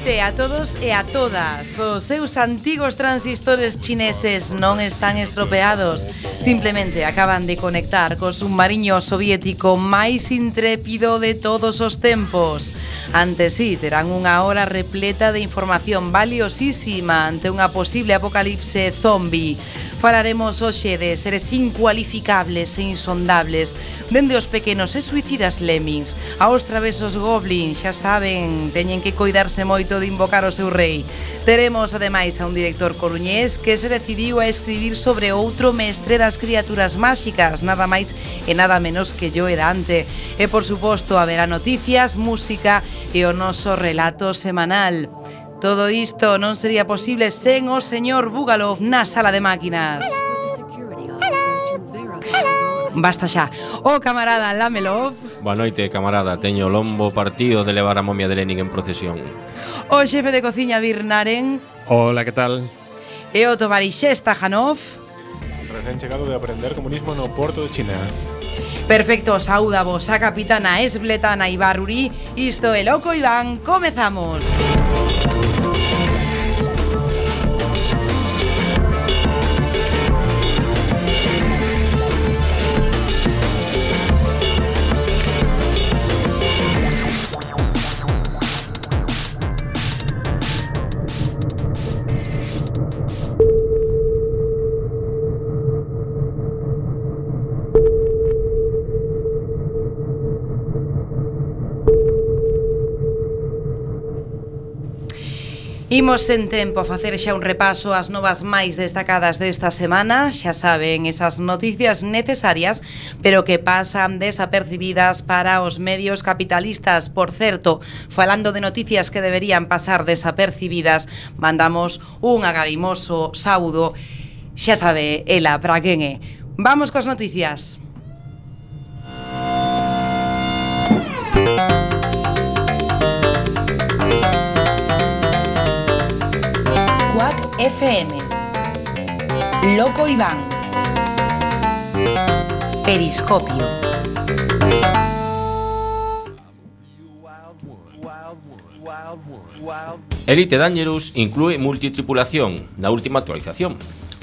noite a todos e a todas. Os seus antigos transistores chineses non están estropeados, simplemente acaban de conectar co submarino soviético máis intrépido de todos os tempos. Ante sí terán unha hora repleta de información valiosísima ante unha posible apocalipse zombie Falaremos hoxe de seres incualificables e insondables Dende os pequenos e suicidas lemmings. Aos travesos goblins, xa saben, teñen que coidarse moito de invocar o seu rei. Teremos ademais a un director coruñés que se decidiu a escribir sobre outro mestre das criaturas máxicas Nada máis e nada menos que Joe Dante. E por suposto haberá noticias, música e o noso relato semanal. Todo isto non sería posible sen o señor Bugalov na sala de máquinas. Basta xa. O camarada Lamelov. Boa noite, camarada. Teño o lombo partido de levar a momia de Lenin en procesión. O xefe de cociña Birnaren. Hola, que tal? E o tovarixé Stajanov. Recén chegado de aprender comunismo no Porto de China. Perfecto, saúda vos a capitana Esbletana Ibaruri. Isto é Loco Iván, comezamos. Comezamos. Imos en tempo a facer xa un repaso ás novas máis destacadas desta semana, xa saben esas noticias necesarias, pero que pasan desapercibidas para os medios capitalistas. Por certo, falando de noticias que deberían pasar desapercibidas, mandamos un agarimoso saúdo, xa sabe ela para quen é. Vamos coas noticias. Música FM. Loco Iván. Periscopio. Elite Dangerous inclúe multitripulación na última actualización.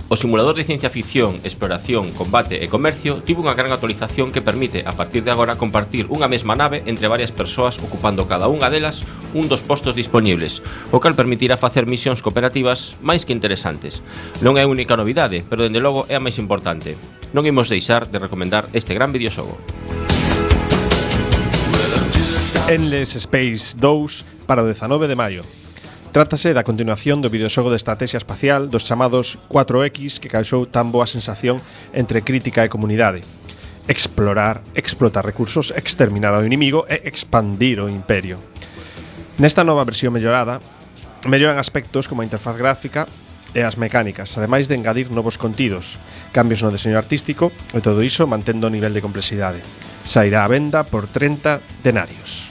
O simulador de ciencia ficción, exploración, combate e comercio tivo unha gran actualización que permite, a partir de agora, compartir unha mesma nave entre varias persoas ocupando cada unha delas un dos postos disponibles, o cal permitirá facer misións cooperativas máis que interesantes. Non é a única novidade, pero dende logo é a máis importante. Non imos deixar de recomendar este gran videoxogo. Endless Space 2 para o 19 de maio. Trátase da continuación do videoxogo de estrategia espacial dos chamados 4X que causou tan boa sensación entre crítica e comunidade explorar, explotar recursos, exterminar ao inimigo e expandir o imperio. Nesta nova versión mellorada, melloran aspectos como a interfaz gráfica e as mecánicas, ademais de engadir novos contidos, cambios no deseño artístico e todo iso mantendo o nivel de complexidade. Sairá á venda por 30 denarios.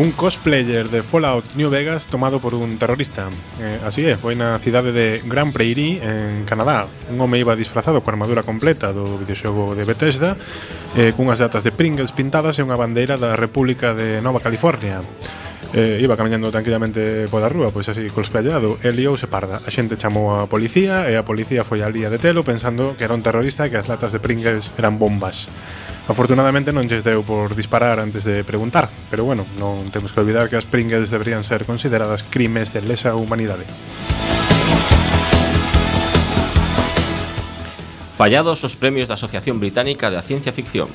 Un cosplayer de Fallout New Vegas tomado por un terrorista. Eh, así é, foi na cidade de Grand Prairie, en Canadá. Un home iba disfrazado coa armadura completa do videoxogo de Bethesda, eh, cunhas datas de Pringles pintadas e unha bandeira da República de Nova California. Eh, iba camiñando tranquilamente pola rúa, pois así cosplayado, e liouse parda. A xente chamou a policía e a policía foi alía de telo pensando que era un terrorista e que as latas de Pringles eran bombas. Afortunadamente non lles deu por disparar antes de preguntar, pero bueno, non temos que olvidar que as Pringles deberían ser consideradas crimes de lesa humanidade. Fallados os premios da Asociación Británica da Ciencia Ficción.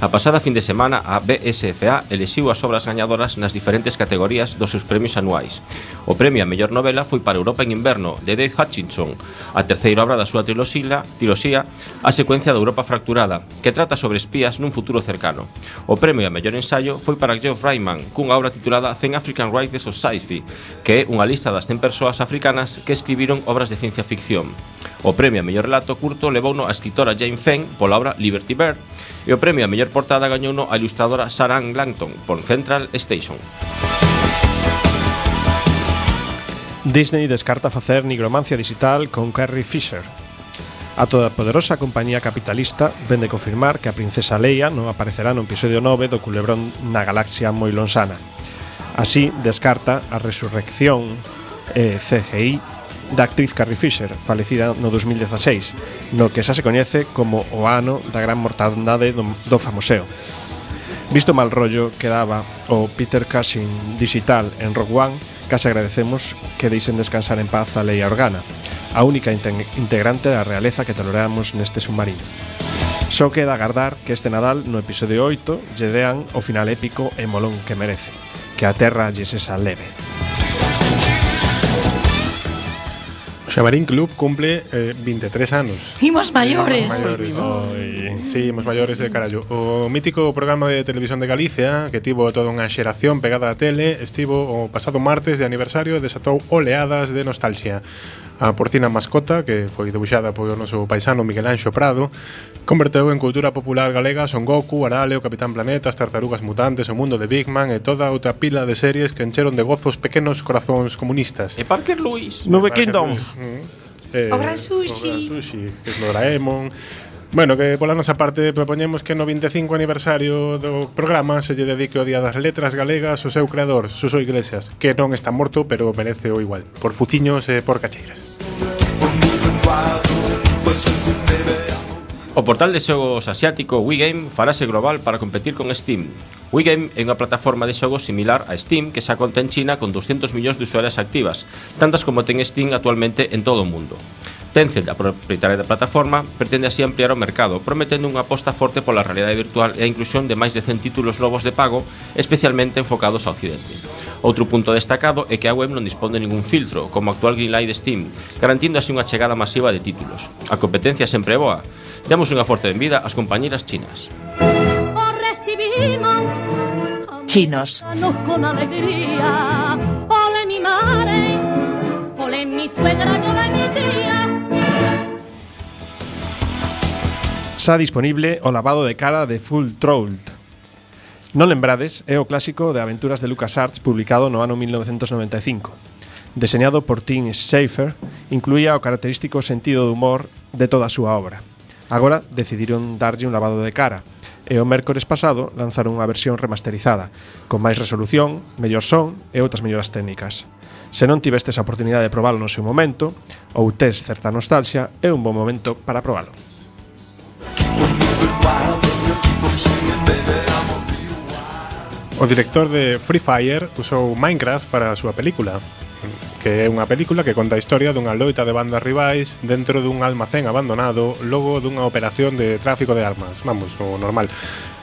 A pasada fin de semana, a BSFA elixiu as obras gañadoras nas diferentes categorías dos seus premios anuais. O premio a mellor novela foi para Europa en Inverno, de Dave Hutchinson, a terceira obra da súa triloxía, triloxía A secuencia da Europa fracturada, que trata sobre espías nun futuro cercano. O premio a mellor ensaio foi para Geoff Ryman, cunha obra titulada 100 African Writers Society, que é unha lista das 100 persoas africanas que escribiron obras de ciencia ficción. O premio a mellor relato curto levouno a escritora Jane Feng pola obra Liberty Bird e o premio a mellor portada gañouno a ilustradora Sarah Langton por Central Station. Disney descarta facer nigromancia digital con Carrie Fisher. A toda poderosa compañía capitalista vende confirmar que a princesa Leia non aparecerá no episodio 9 do Culebrón na galaxia moi lonsana. Así descarta a resurrección eh, CGI da actriz Carrie Fisher, falecida no 2016, no que xa se coñece como o ano da gran mortandade do, do famoseo. Visto mal rollo que daba o Peter Cushing digital en Rock One, case agradecemos que deixen descansar en paz a Leia Organa, a única integrante da realeza que toleramos neste submarino. Só queda agardar que este Nadal no episodio 8 lle dean o final épico e molón que merece, que a Terra lles esa leve. Xabarín Club cumple eh, 23 anos. Imos maiores. Imos maiores. Sí, imos maiores de carallo. O mítico programa de televisión de Galicia, que tivo toda unha xeración pegada á tele, estivo o pasado martes de aniversario e desatou oleadas de nostalgia. A porcina mascota, que foi debuxada polo noso paisano Miguel Anxo Prado, converteu en cultura popular galega Son Goku, Arale, o Capitán Planeta, as Tartarugas Mutantes, o mundo de Big Man e toda outra pila de series que encheron de gozos pequenos corazóns comunistas. E Parker Lewis. Nove Kingdom. Eh, Obra Sushi. Obra Sushi, que es Doraemon. Bueno, que pola nosa parte propoñemos que no 25 aniversario do programa se lle dedique o Día das Letras Galegas o seu creador, Suso Iglesias, que non está morto, pero merece o igual, por fuciños e por cacheiras. O portal de xogos asiático WeGame farase global para competir con Steam. WeGame é unha plataforma de xogos similar a Steam que xa conta en China con 200 millóns de usuarias activas, tantas como ten Steam actualmente en todo o mundo. Tencent, a propietaria da plataforma, pretende así ampliar o mercado, prometendo unha aposta forte pola realidade virtual e a inclusión de máis de 100 títulos novos de pago, especialmente enfocados ao Occidente. Outro punto destacado é que a web non dispón de ningún filtro, como actual Greenlight de Steam, garantindo así unha chegada masiva de títulos. A competencia sempre é boa. Demos unha forte benvida ás compañeras chinas. Chinos. Chinos. xa disponible o lavado de cara de Full Trolled. Non lembrades, é o clásico de aventuras de Lucas Arts publicado no ano 1995. Deseñado por Tim Schafer, incluía o característico sentido de humor de toda a súa obra. Agora decidiron darlle un lavado de cara, e o mércores pasado lanzaron unha versión remasterizada, con máis resolución, mellor son e outras melloras técnicas. Se non tivestes a oportunidade de probalo no seu momento, ou tes certa nostalgia, é un bon momento para probalo. O director de Free Fire usou Minecraft para a súa película, que é unha película que conta a historia dunha loita de bandas rivais dentro dun almacén abandonado logo dunha operación de tráfico de armas, vamos, o normal.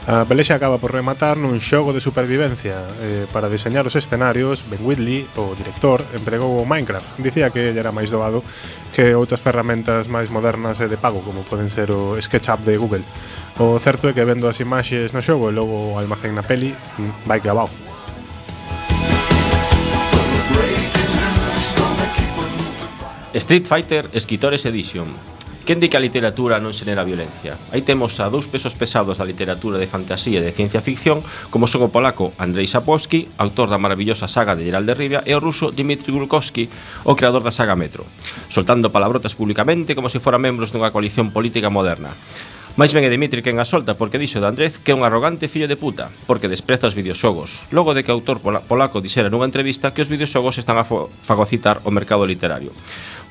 A pelexa acaba por rematar nun xogo de supervivencia. Eh, para diseñar os escenarios, Ben Whitley, o director, empregou o Minecraft. Dicía que era máis doado que outras ferramentas máis modernas e de pago, como poden ser o SketchUp de Google. O certo é que vendo as imaxes no xogo e logo o almacén na peli, mm, vai que. Street Fighter Escritores Edition Quen di que a literatura non xenera violencia? Aí temos a dous pesos pesados da literatura de fantasía e de ciencia ficción como son o polaco Andrei Sapowski, autor da maravillosa saga de Gerald de Rivia e o ruso Dmitry Gulkovsky, o creador da saga Metro, soltando palabrotas públicamente como se fora membros dunha coalición política moderna. Mais ben é Dimitri quen a solta porque dixo de Andrés que é un arrogante fillo de puta porque despreza os videoxogos. Logo de que o autor polaco dixera nunha entrevista que os videoxogos están a fagocitar o mercado literario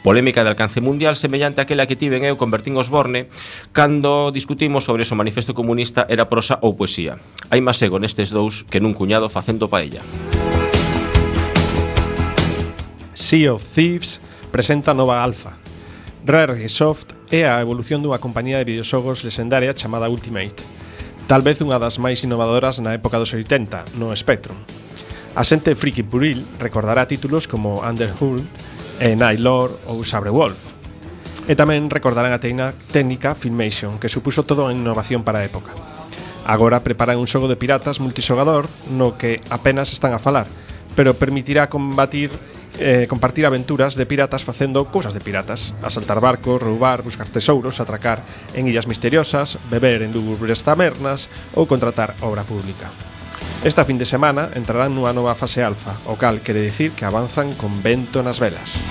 polémica de alcance mundial semellante aquela que tiven eu convertín os Borne cando discutimos sobre se o manifesto comunista era prosa ou poesía. Hai máis ego nestes dous que nun cuñado facendo paella. Sea of Thieves presenta nova alfa. Rare Soft é a evolución dunha compañía de videoxogos lesendaria chamada Ultimate, tal vez unha das máis innovadoras na época dos 80, no Spectrum. A xente friki buril recordará títulos como Underworld, e Nailor ou Sabre Wolf. E tamén recordarán a teina técnica Filmation, que supuso toda unha innovación para a época. Agora preparan un xogo de piratas multixogador no que apenas están a falar, pero permitirá combatir eh, compartir aventuras de piratas facendo cousas de piratas, asaltar barcos, roubar, buscar tesouros, atracar en illas misteriosas, beber en lúgubres tabernas ou contratar obra pública. Esta fin de semana entrarán nunha nova fase alfa, o cal quere dicir que avanzan con vento nas velas.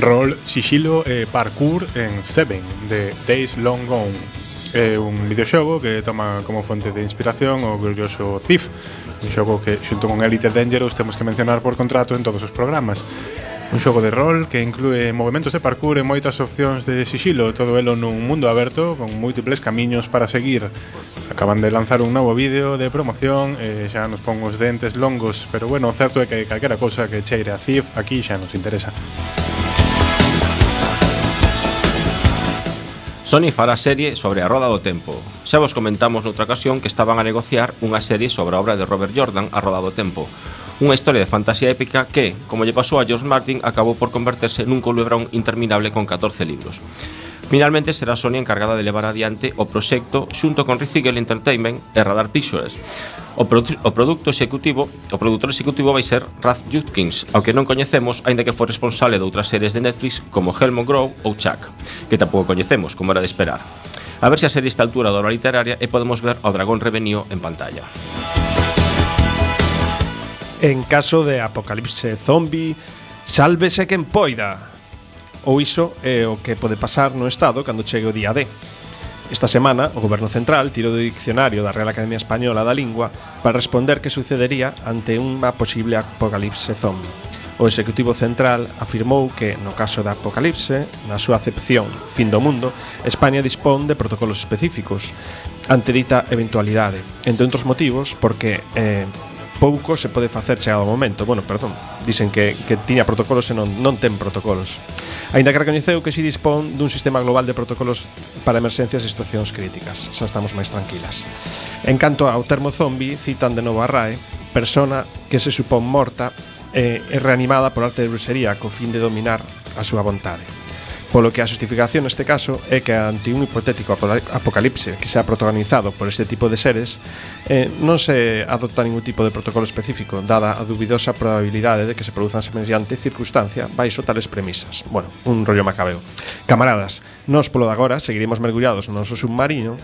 Rol, sigilo e parkour en Seven de Days Long Gone É un videoxogo que toma como fonte de inspiración o glorioso Thief Un xogo que xunto con Elite Dangerous temos que mencionar por contrato en todos os programas Un xogo de rol que inclúe movimentos de parkour e moitas opcións de sigilo, todo elo nun mundo aberto con múltiples camiños para seguir. Acaban de lanzar un novo vídeo de promoción e xa nos pon os dentes longos, pero bueno, o certo é que calquera cousa que cheire a Thief aquí xa nos interesa. Sony fará serie sobre a roda do tempo. Xa vos comentamos noutra ocasión que estaban a negociar unha serie sobre a obra de Robert Jordan, A roda do tempo Unha historia de fantasía épica que, como lle pasou a George Martin, acabou por converterse nun culebrón interminable con 14 libros. Finalmente será Sony encargada de levar adiante o proxecto xunto con Rizigel Entertainment e Radar Pictures. O, produ o produto executivo, o produtor executivo vai ser Raz Judkins, ao que non coñecemos, aínda que foi responsable de outras series de Netflix como Helmut Grove ou Chuck, que tampouco coñecemos, como era de esperar. A ver se a serie esta altura da obra literaria e podemos ver ao dragón revenío en pantalla en caso de apocalipse zombie, sálvese quen poida. Ou iso é o que pode pasar no Estado cando chegue o día D. Esta semana, o Goberno Central tirou do diccionario da Real Academia Española da Lingua para responder que sucedería ante unha posible apocalipse zombie. O Executivo Central afirmou que, no caso da apocalipse, na súa acepción fin do mundo, España dispón de protocolos específicos ante dita eventualidade, entre outros motivos porque eh, pouco se pode facer chegado o momento. Bueno, perdón, dicen que, que tiña protocolos e non, non ten protocolos. Ainda que recoñeceu que si dispón dun sistema global de protocolos para emerxencias e situacións críticas. Xa estamos máis tranquilas. En canto ao termo zombi, citan de novo a RAE, persona que se supón morta e, e reanimada por arte de bruxería co fin de dominar a súa vontade. Polo que a justificación neste caso é que ante un hipotético apocalipse que sea protagonizado por este tipo de seres eh, non se adopta ningún tipo de protocolo específico dada a dubidosa probabilidade de que se produzan semellante circunstancia baixo tales premisas. Bueno, un rollo macabeo. Camaradas, nos polo de agora seguiremos mergullados no noso submarino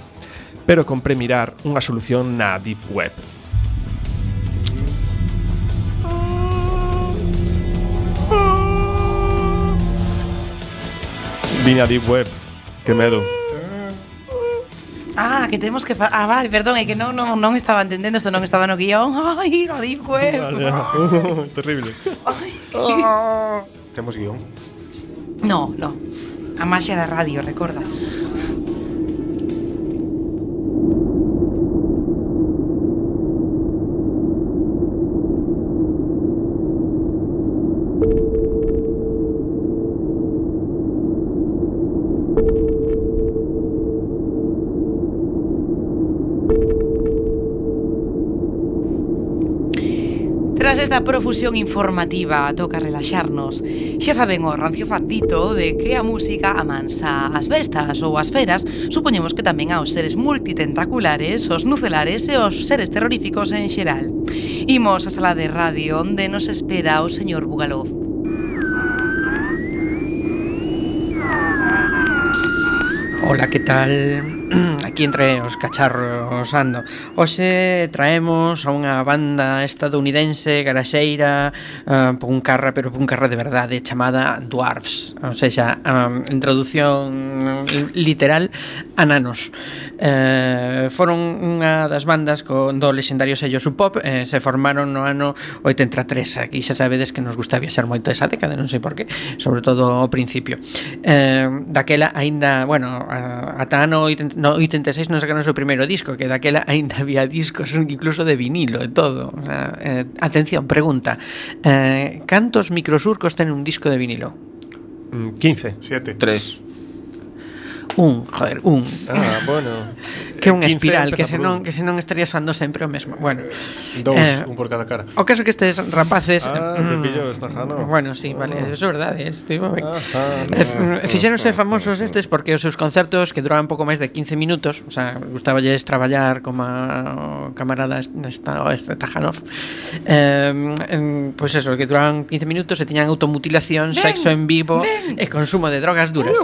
pero compre mirar unha solución na Deep Web Viña Deep Web, que medo. Ah, que temos que fa Ah, vale, perdón, é que non, non, non estaba entendendo Isto non estaba no guion Ai, no deep web Vale, uh, terrible. Ai. Temos guion. No, no A maxia da radio, recorda Tras esta profusión informativa toca relaxarnos. Xa saben o rancio factito de que a música amansa as bestas ou as feras Supoñemos que tamén aos seres multitentaculares, os nucelares e os seres terroríficos en xeral. Imos á sala de radio onde nos espera o señor Bugalov Ola, que tal? aquí entre os cacharros ando. Hoxe traemos a unha banda estadounidense, garaxeira, eh, uh, puncarra, pero puncarra de verdade, chamada Dwarfs, ou seja, um, en traducción literal, ananos. Uh, foron unha das bandas con do lexendario sello Sub Pop, eh, se formaron no ano 83, aquí xa sabedes que nos gusta viaxar moito esa década, non sei por qué, sobre todo ao principio. Eh, daquela aínda, bueno, ata ano 83 no, 86 non sacaron o seu primeiro disco, que daquela aínda había discos incluso de vinilo e todo. O sea, eh, atención, pregunta. Eh, cantos microsurcos ten un disco de vinilo? Mm, 15. Siete. 3. Un, joder, un. Ah, bueno. Que 15 espiral, que se non un. que se non estaría usando sempre o mesmo. Bueno, Dous, Eh, un por cada cara. o caso que estes rapaces Ah, te mm, pillo esta jano. Bueno, sí, vale, eso é verdade, estivo ben. Eh, Fixéronse famosos estes porque os seus concertos que duraban pouco máis de 15 minutos, o sea, gustaballes traballar como a camarada esta, o este Tajanov. Eh, pois pues eso, que duraban 15 minutos e tiñan automutilación, sexo en vivo e consumo de drogas duras.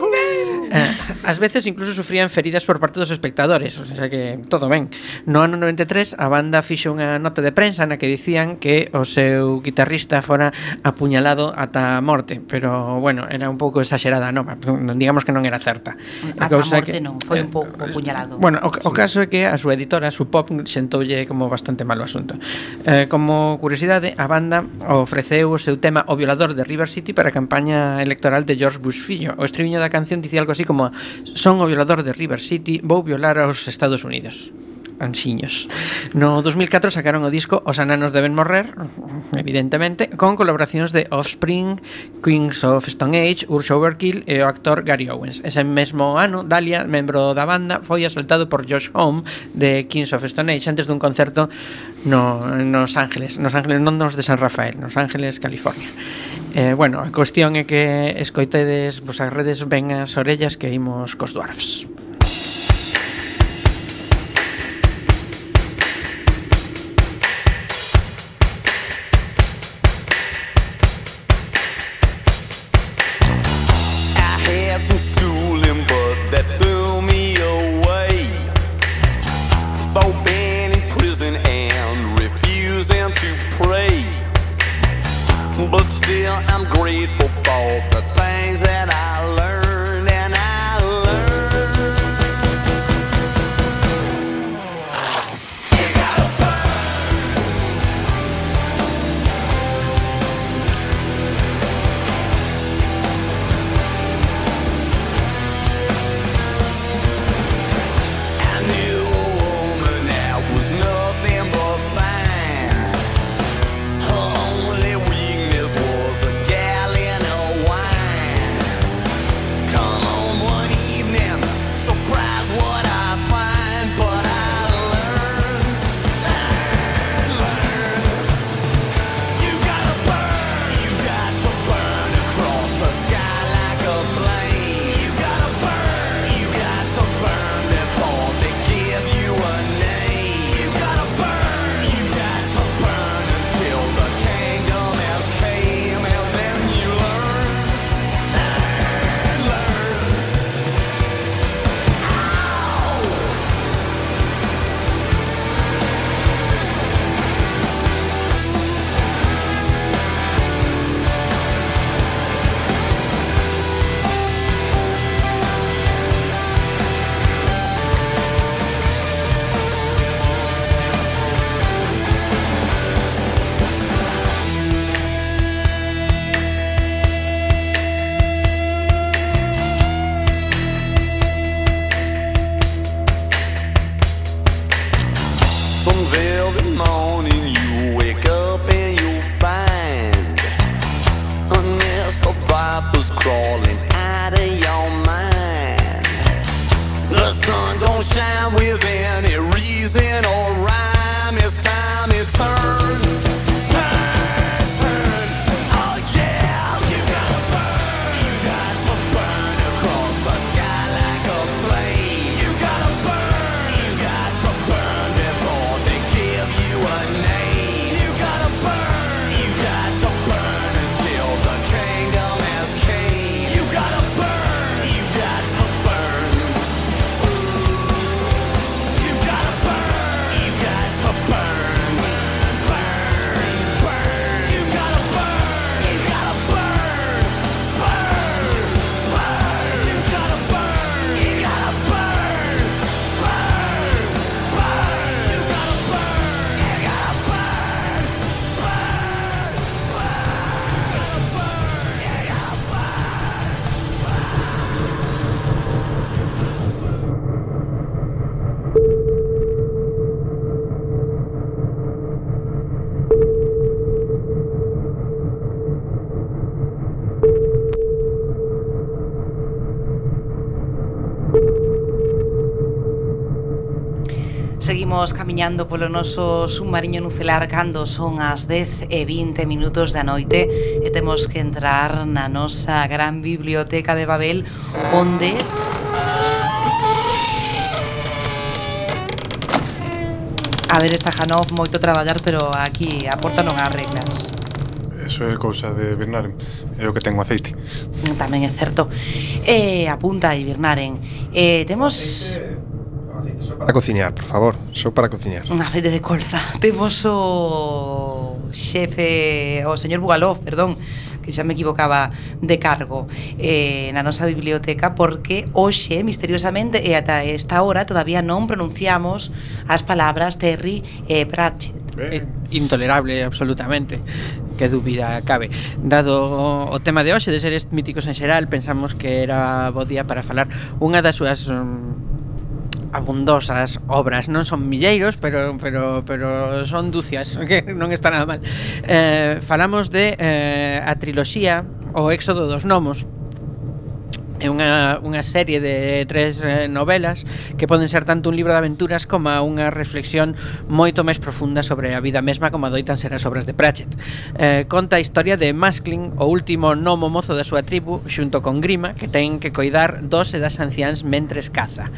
Eh, as veces incluso sufrían feridas por parte dos espectadores, o sea que todo ben. No ano 93 a banda fixo unha nota de prensa na que dicían que o seu guitarrista fora apuñalado ata a morte, pero bueno, era un pouco exagerada non, digamos que non era certa. Ata a morte que, non, foi un eh, pouco apuñalado. Bueno, o, o caso é que a súa editora, a su pop, sentoulle como bastante malo asunto. Eh, como curiosidade, a banda ofreceu o seu tema O violador de River City para a campaña electoral de George Bush Fillo. O estribiño da canción dicía algo así así como son o violador de River City, vou violar aos Estados Unidos ansiños. No 2004 sacaron o disco Os ananos deben morrer, evidentemente, con colaboracións de Offspring, Queens of Stone Age, Urso Overkill e o actor Gary Owens. Ese mesmo ano, Dalia, membro da banda, foi asaltado por Josh Home de Kings of Stone Age antes dun concerto no, nos Ángeles, nos Ángeles non nos de San Rafael, nos Ángeles, California. Eh, bueno, a cuestión é que escoitedes vos as redes ben as orellas que imos cos dwarfs. camiñando polo noso submarino nucelar cando son as 10 e 20 minutos da noite e temos que entrar na nosa gran biblioteca de Babel onde A ver, esta Janov moito traballar, pero aquí a porta non há reglas. Eso é cousa de Birnaren, é o que ten o aceite. Tamén é certo. Eh, apunta aí, Birnaren. Eh, temos... Aceite Para cociñar, por favor, só para cociñar. Un aceite de colza. Temos o xefe, o señor Bugalov, perdón, que xa me equivocaba de cargo eh, na nosa biblioteca porque hoxe, misteriosamente, e ata esta hora todavía non pronunciamos as palabras Terry e Pratchett. Eh, intolerable absolutamente que dúbida cabe dado o tema de hoxe de seres míticos en xeral pensamos que era bo día para falar unha das súas um, abundosas obras non son milleiros pero pero pero son ducias que non está nada mal eh, falamos de eh, a triloxía o éxodo dos gnomos é unha, unha serie de tres eh, novelas que poden ser tanto un libro de aventuras como unha reflexión moito máis profunda sobre a vida mesma como adoitan ser as obras de Pratchett. Eh, conta a historia de Maskling, o último nomo mozo da súa tribu, xunto con Grima, que ten que coidar dos das anciáns mentres caza.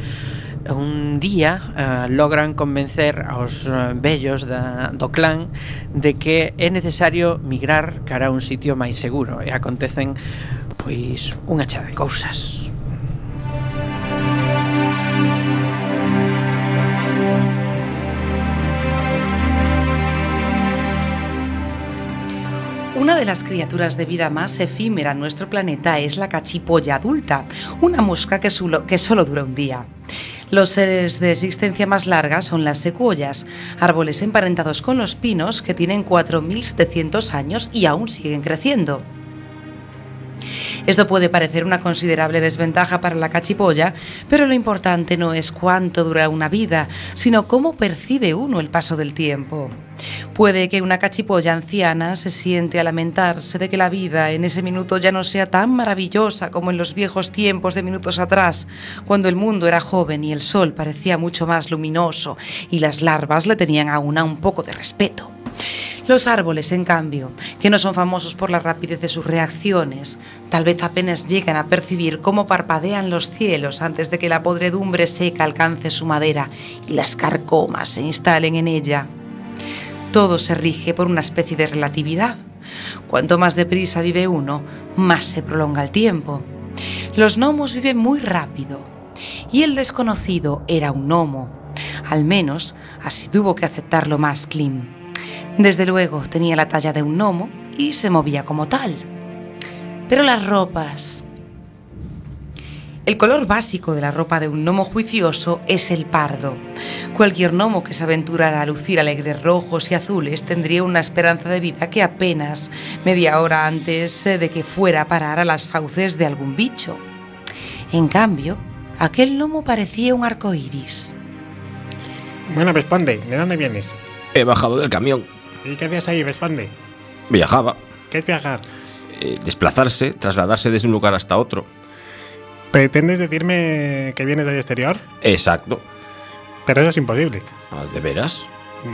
Un día uh, logran convencer aos vellos da, do clan de que é necesario migrar cara a un sitio máis seguro e acontecen pois unha chea de cousas. Una de las criaturas de vida más efímera en nuestro planeta es la cachipolla adulta, una mosca que solo, que solo dura un día. Los seres de existencia más larga son las secuoyas, árboles emparentados con los pinos que tienen 4.700 años y aún siguen creciendo. Esto puede parecer una considerable desventaja para la cachipolla, pero lo importante no es cuánto dura una vida, sino cómo percibe uno el paso del tiempo. Puede que una cachipolla anciana se siente a lamentarse de que la vida en ese minuto ya no sea tan maravillosa como en los viejos tiempos de minutos atrás, cuando el mundo era joven y el sol parecía mucho más luminoso y las larvas le tenían a un poco de respeto. Los árboles, en cambio, que no son famosos por la rapidez de sus reacciones, tal vez apenas llegan a percibir cómo parpadean los cielos antes de que la podredumbre seca alcance su madera y las carcomas se instalen en ella. Todo se rige por una especie de relatividad. Cuanto más deprisa vive uno, más se prolonga el tiempo. Los gnomos viven muy rápido y el desconocido era un gnomo. Al menos así tuvo que aceptarlo más Klim. Desde luego tenía la talla de un gnomo y se movía como tal. Pero las ropas... El color básico de la ropa de un gnomo juicioso es el pardo. Cualquier gnomo que se aventurara a lucir alegres rojos y azules tendría una esperanza de vida que apenas media hora antes eh, de que fuera a parar a las fauces de algún bicho. En cambio, aquel gnomo parecía un arco iris. Bueno, responde, ¿de dónde vienes? He bajado del camión. ¿Y qué hacías ahí? Responde. Viajaba. ¿Qué es viajar? eh, desplazarse, trasladarse desde un lugar hasta otro. ¿Pretendes decirme que vienes del exterior? Exacto. Pero eso es imposible. Ah, ¿De veras?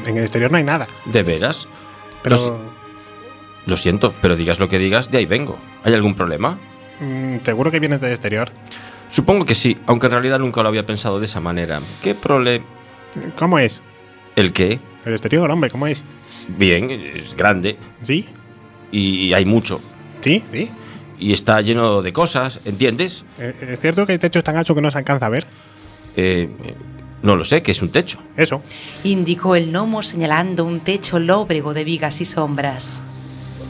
En el exterior no hay nada. ¿De veras? Pero Lo, lo siento, pero digas lo que digas, de ahí vengo. ¿Hay algún problema? mm, seguro que vienes del exterior. Supongo que sí, aunque en realidad nunca lo había pensado de esa manera. ¿Qué problema? ¿Cómo es? ¿El qué? El exterior, hombre, ¿cómo es? Bien, es grande ¿Sí? y hay mucho. ¿Sí? ¿Sí? Y está lleno de cosas, ¿entiendes? Eh, ¿Es cierto que el techo es tan alto que no se alcanza a ver? Eh, no lo sé, que es un techo. Eso. Indicó el gnomo señalando un techo lóbrego de vigas y sombras.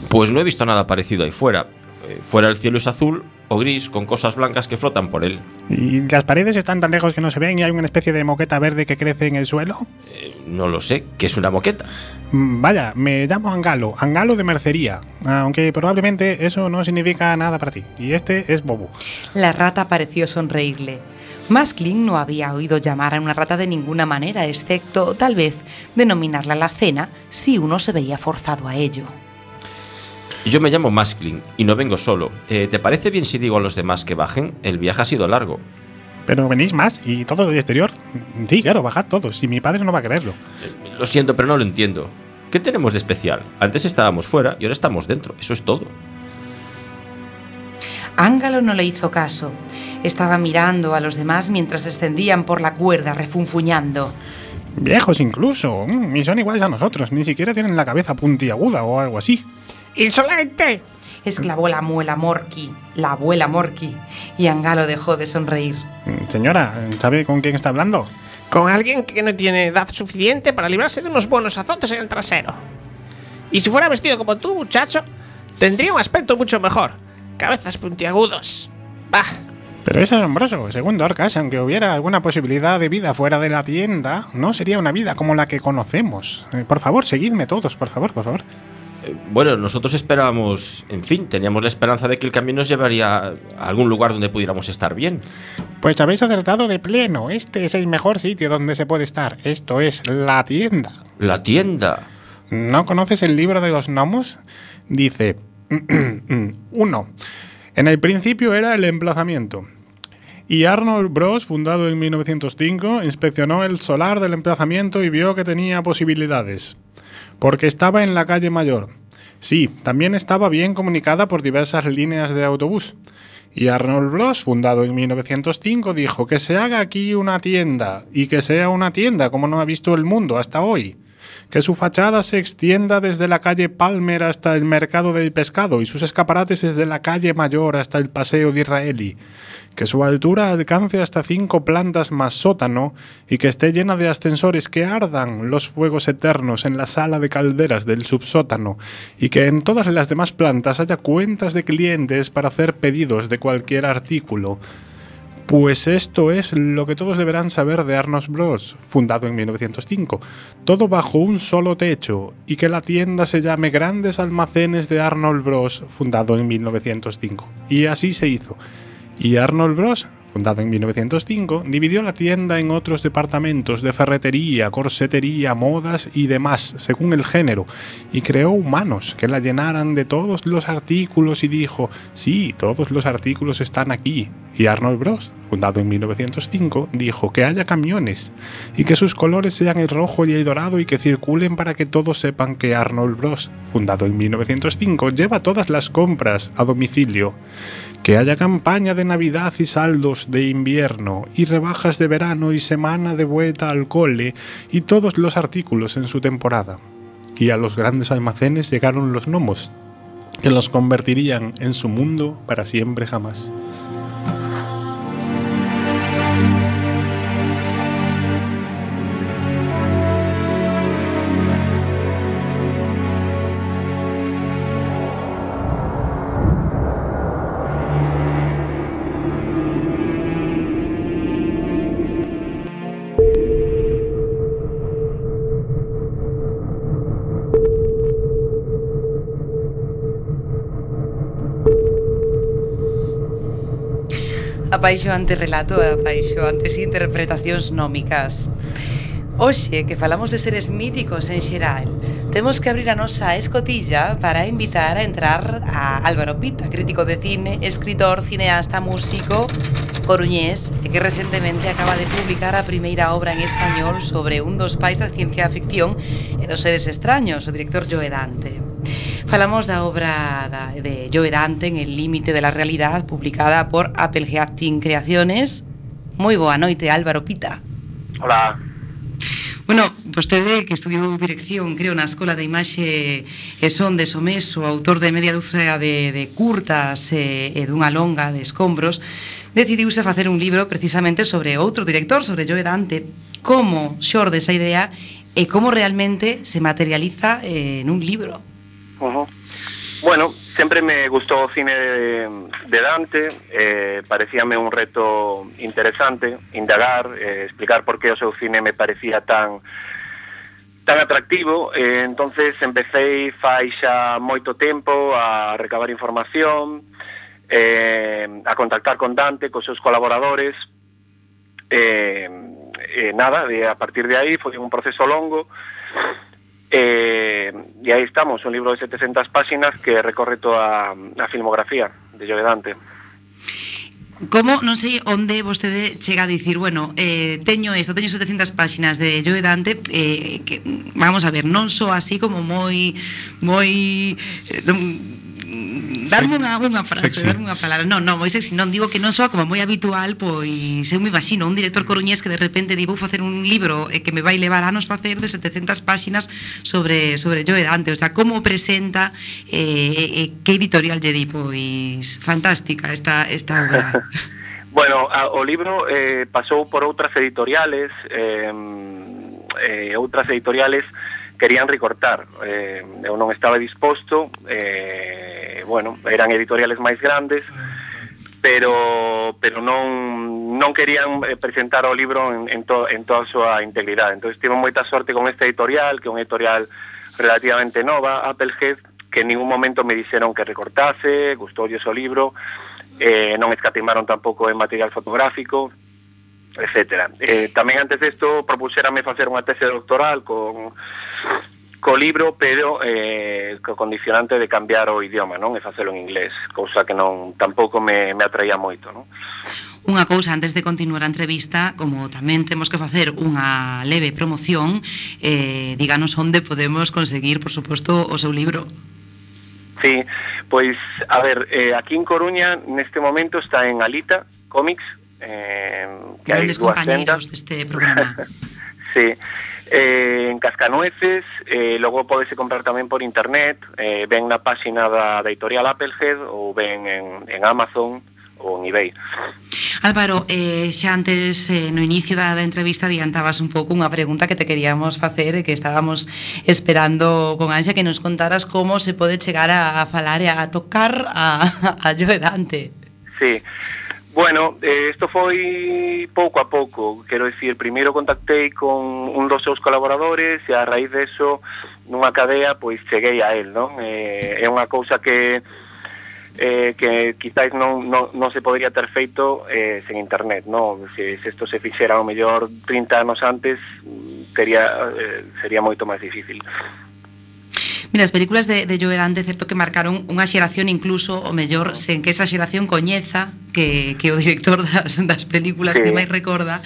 Pues no he visto nada parecido ahí fuera. Eh, fuera el cielo es azul o gris con cosas blancas que flotan por él. ¿Y las paredes están tan lejos que no se ven y hay una especie de moqueta verde que crece en el suelo? Eh, no lo sé, que es una moqueta. Mm, Vaya, me llamo Angalo, Angalo de mercería, aunque probablemente eso no significa nada para ti. Y este es Bobo. La rata pareció sonreírle. Masklin no había oído llamar a una rata de ninguna manera, excepto, tal vez, denominarla la cena si uno se veía forzado a ello. Yo me llamo Masklin y no vengo solo. Eh, ¿Te parece bien si digo a los demás que bajen? El viaje ha sido largo. Pero venís más y todos del exterior. Sí, claro, bajad todos y mi padre no va a creerlo. Lo siento, pero no lo entiendo. ¿Qué tenemos de especial? Antes estábamos fuera y ahora estamos dentro. Eso es todo. Ángalo no le hizo caso. Estaba mirando a los demás mientras descendían por la cuerda, refunfuñando. Viejos incluso. mm, Y son iguales a nosotros. Ni siquiera tienen la cabeza puntiaguda o algo así. ¡Insolente! Exclamó la muela Morky, la abuela Morky, y Angalo dejó de sonreír. Mm, Señora, ¿sabe con quién está hablando? Con alguien que no tiene edad suficiente para librarse de unos buenos azotes en el trasero. Y si fuera vestido como tú, muchacho, tendría un aspecto mucho mejor. Cabezas puntiagudos. Bah, Pero es asombroso. Según Dorcas, aunque hubiera alguna posibilidad de vida fuera de la tienda, no sería una vida como la que conocemos. Eh, por favor, seguidme todos, por favor, por favor. Bueno, nosotros esperábamos, en fin, teníamos la esperanza de que el camino nos llevaría a algún lugar donde pudiéramos estar bien. Pues habéis acertado de pleno. Este es el mejor sitio donde se puede estar. Esto es la tienda. La tienda. ¿No conoces el libro de los gnomos? Dice, uno, en el principio era el emplazamiento. Y Arnold Bros, fundado en 1905, inspeccionó el solar del emplazamiento y vio que tenía posibilidades. Porque estaba en la calle mayor. Sí, también estaba bien comunicada por diversas líneas de autobús. Y Arnold Bros, fundado en 1905, dijo que se haga aquí una tienda, y que sea una tienda como no ha visto el mundo hasta hoy que su fachada se extienda desde la calle Palmer hasta el mercado del pescado y sus escaparates desde la calle Mayor hasta el paseo de Israeli, que su altura alcance hasta cinco plantas más sótano y que esté llena de ascensores que ardan los fuegos eternos en la sala de calderas del subsótano y que en todas las demás plantas haya cuentas de clientes para hacer pedidos de cualquier artículo. Pues esto es lo que todos deberán saber de Arnos Bros, fundado en 1905, todo bajo un solo techo, y que la tienda se llame Grandes Almacenes de Arnold Bros, fundado en 1905. Y así se hizo. Y Arnold Bros, fundado en 1905, dividió la tienda en otros departamentos de ferretería, corsetería, modas y demás, según el género, y creó humanos que la llenaran de todos los artículos y dijo, sí, todos los artículos están aquí. Y Arnold Bros, fundado en 1905, dijo que haya camiones y que sus colores sean el rojo y el dorado y que circulen para que todos sepan que Arnold Bros, fundado en 1905, lleva todas las compras a domicilio. Que haya campaña de Navidad y saldos de invierno, y rebajas de verano y semana de vuelta al cole, y todos los artículos en su temporada. Y a los grandes almacenes llegaron los gnomos, que los convertirían en su mundo para siempre jamás. apaixoante relato e apaixoantes interpretacións nómicas. Hoxe, que falamos de seres míticos en xeral, temos que abrir a nosa escotilla para invitar a entrar a Álvaro Pita, crítico de cine, escritor, cineasta, músico, coruñés, e que recentemente acaba de publicar a primeira obra en español sobre un dos pais da ciencia ficción e dos seres extraños, o director Joe Dante. Falamos da obra da, de Joe Dante en El límite de la realidad, publicada por Appleheating Creaciones. Moi boa noite, Álvaro Pita. Hola. Bueno, vostede que estudiou dirección, creo, na Escola de Imaxe e Son de Somés, o autor de media dúcia de, de curtas e, e dunha longa de escombros, decidiuse facer un libro precisamente sobre outro director, sobre Joe Dante, como xorde esa idea e como realmente se materializa eh, en un libro. -huh. Bueno, sempre me gustou o cine de, de Dante, eh, parecíame un reto interesante indagar, eh, explicar por que o seu cine me parecía tan tan atractivo, eh, entonces empecé fai xa moito tempo a recabar información, eh, a contactar con Dante, cos seus colaboradores, eh, eh, nada, de, a partir de aí foi un proceso longo, Eh, y aí estamos, un libro de 700 páginas que recorre toda a filmografía de Joe Dante. Como, non sei onde vostede chega a dicir, bueno, eh, teño isto, teño 700 páxinas de Joe Dante, eh, que, vamos a ver, non só así como moi, moi, eh, non, darme unha, unha frase, sexy. darme unha palabra. Non, non, moi sexy, non digo que non soa como moi habitual, pois eu me imagino un director coruñés que de repente di vou facer un libro e que me vai levar anos facer de 700 páxinas sobre sobre Joe Dante, o sea, como presenta eh, eh, eh que editorial lle di, pois fantástica esta esta obra. bueno, a, o libro eh, pasou por outras editoriales, eh, eh outras editoriales querían recortar. Eh, eu non estaba disposto, eh, bueno, eran editoriales máis grandes, ah, pero pero non non querían eh, presentar o libro en, en, to, en toda a súa integridade. Entón, tive moita sorte con esta editorial, que é unha editorial relativamente nova, Applehead, que en ningún momento me dixeron que recortase, gustoulle o libro, eh, non escatimaron tampouco en material fotográfico, etc. Eh, tamén antes disto propuxérame facer unha tese doctoral con co libro, pero eh, co condicionante de cambiar o idioma, non? E facelo en inglés, cousa que non tampouco me, me atraía moito, non? Unha cousa, antes de continuar a entrevista, como tamén temos que facer unha leve promoción, eh, díganos onde podemos conseguir, por suposto, o seu libro. Sí, pois, a ver, eh, aquí en Coruña, neste momento, está en Alita Comics, eh, que Grandes hai tendas. deste programa. sí. Eh, en Cascanueces, eh, logo podese comprar tamén por internet, eh, Ven na páxina da, da editorial Applehead ou ven en, en Amazon ou en eBay. Álvaro, eh, xa antes eh, no inicio da, da entrevista adiantabas un pouco unha pregunta que te queríamos facer e que estábamos esperando con ansia que nos contaras como se pode chegar a, a falar e a tocar a, a Joe Dante. Sí, Bueno, eh, isto foi pouco a pouco, quero dicir, primeiro contactei con un dos seus colaboradores e a raíz deso nunha cadea pois cheguei a él, non? Eh, é unha cousa que eh, que quizáis non, non, non se podría ter feito eh, sen internet, non? Se, se isto se fixera o mellor 30 anos antes, sería, eh, sería moito máis difícil. Mira, as películas de, de Joe Dante certo que marcaron unha xeración incluso, o mellor, sen que esa xeración coñeza que, que o director das, das películas sí. que máis recorda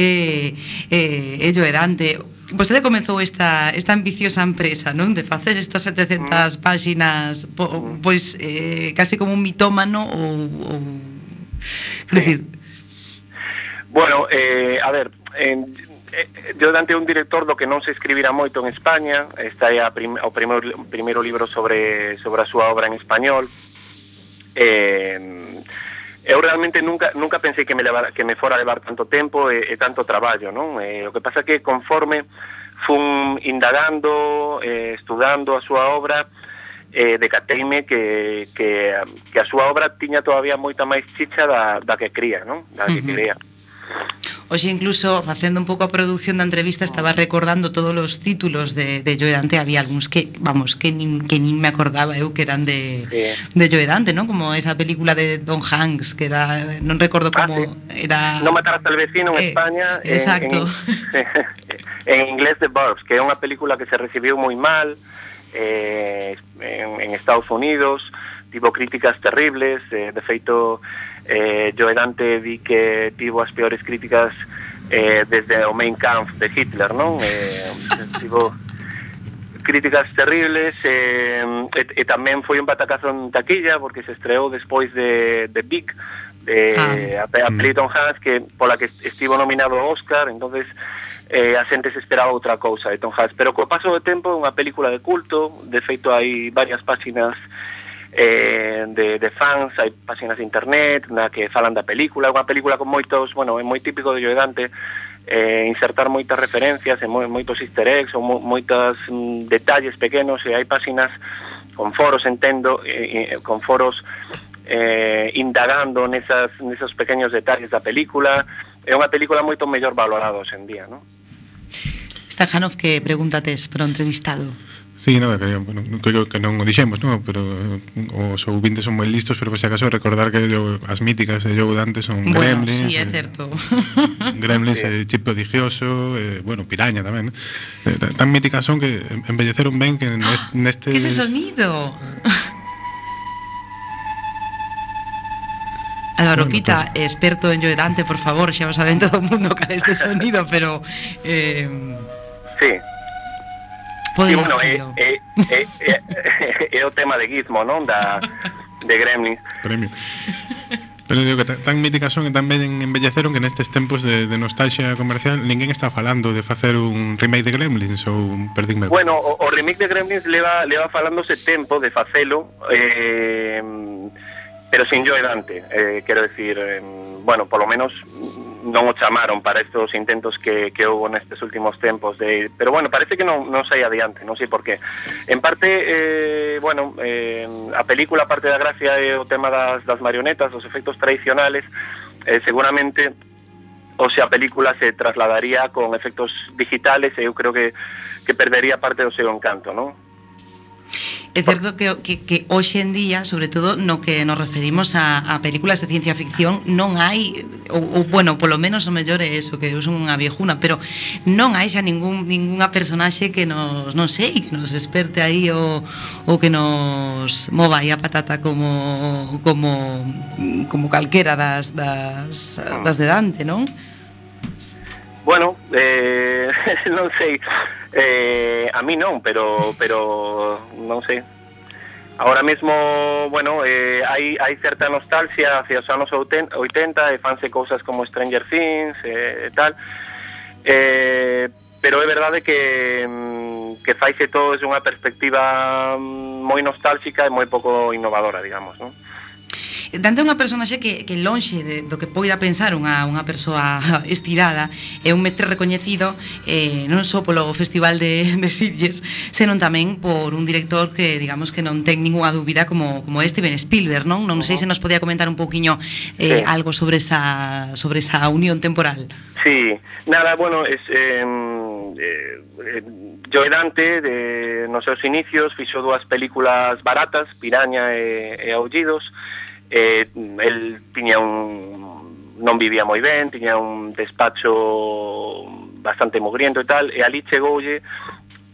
eh, eh, é Joe Dante Vostede comezou esta, esta ambiciosa empresa, non? De facer estas 700 mm. páxinas po, mm. pois eh, casi como un mitómano ou, ou... Sí. decir, Bueno, eh, a ver, en, Eh, yo Dante é un director do que non se escribira moito en España, está é a prim, o primeiro, primeiro libro sobre, sobre a súa obra en español. Eh, eu realmente nunca nunca pensei que me levar, que me fora a levar tanto tempo e, e tanto traballo, non? Eh, o que pasa que conforme fun indagando, eh, estudando a súa obra, eh, decateime que, que, que a súa obra tiña todavía moita máis chicha da, da que cría, non? Da que uh -huh. cría. Hoxe incluso facendo un pouco a produción da entrevista estaba recordando todos os títulos de, de Joe Dante, había algúns que, vamos, que nin, que nin me acordaba eu que eran de, sí. de Joe Dante, ¿no? como esa película de Don Hanks, que era, non recordo ah, como ah, sí. era... No matarás al vecino en eh, España. Eh, exacto. En, en, en inglés The Burbs, que é unha película que se recibiu moi mal, eh, en, en Estados Unidos, tivo críticas terribles, eh, de feito eh, Joe Dante di que tivo as peores críticas eh, desde o Mein Kampf de Hitler, non? Eh, tivo críticas terribles eh, e, e tamén foi un batacazo en taquilla porque se estreou despois de, de Big de, ah. a, a Peyton mm. Hans que pola que estivo nominado ao Oscar entonces eh, a xente se esperaba outra cousa de Tom Hanks, pero co paso do tempo é unha película de culto, de feito hai varias páxinas eh, de, de fans, hai páxinas de internet na que falan da película, unha película con moitos, bueno, é moi típico de Joe Dante, eh, insertar moitas referencias e moi, moitos easter eggs ou mo, moitas mm, detalles pequenos e hai páxinas con foros, entendo, eh, con foros eh, indagando nesas, nesos pequeños detalles da película é unha película moito mellor valorada hoxe en día, non? Stajanov que pregúntates pro entrevistado. Sí, nada, que, creo que non o dixemos, non? pero os ouvintes son moi listos, pero por se acaso recordar que as míticas de Joe Dante son bueno, Gremlins. Sí, é eh, certo. Eh, gremlins, sí. eh, Chip Prodigioso, eh, bueno, Piraña tamén. Eh, tan míticas son que embelleceron ben que neste... Que ese sonido? Álvaro Pita, experto en Joe Dante, por favor, xa vos saben todo o mundo cal este sonido, pero... Eh... Sí, Pode sí, bueno, é, é, é, é, é o tema de Gizmo, non? Da, de Gremlins. Premio. Pero digo que tan míticas son e tan ben embelleceron que nestes tempos de, de nostalgia comercial ninguén está falando de facer un remake de Gremlins ou un perdínme. Bueno, o, o remake de Gremlins leva leva falándose tempo de facelo eh, pero sin Joe Dante, eh, quero decir, eh, bueno, polo menos non o chamaron para estos intentos que, que houve nestes últimos tempos de pero bueno, parece que non, non sai adiante non sei por qué en parte, eh, bueno eh, a película parte da gracia é o tema das, das marionetas dos efectos tradicionales eh, seguramente o se a película se trasladaría con efectos digitales eh, e eu creo que, que perdería parte do seu encanto non? É certo que, que, que hoxe en día, sobre todo no que nos referimos a, a películas de ciencia ficción, non hai, ou, ou bueno, polo menos o mellor é eso, que eu son unha viejuna, pero non hai xa ningún, ninguna personaxe que nos, non sei, que nos esperte aí o, o que nos mova aí a patata como, como, como calquera das, das, ah. das de Dante, non? Bueno, eh, non sei, Eh, a mí non, pero pero non sei. Ahora mesmo, bueno, eh, hai, hai certa nostalgia hacia os anos 80 e fanse cousas como Stranger Things e eh, tal, eh, pero é verdade que, mm, que faise todo desde unha perspectiva mm, moi nostálxica e moi pouco innovadora, digamos, non? Dante é unha personaxe que, que lonxe de, do que poida pensar unha, unha persoa estirada é un mestre recoñecido eh, non só polo Festival de, de Sitges senón tamén por un director que digamos que non ten ninguna dúbida como, como Steven Spielberg non? non uh -huh. sei se nos podía comentar un pouquiño eh, sí. algo sobre esa, sobre esa unión temporal Sí, nada, bueno, es, eh, eh, Joe Dante, de, nos seus inicios, fixo dúas películas baratas, Piraña e, e Aullidos, eh, el tiña un non vivía moi ben, tiña un despacho bastante mogriento e tal, e ali chegoulle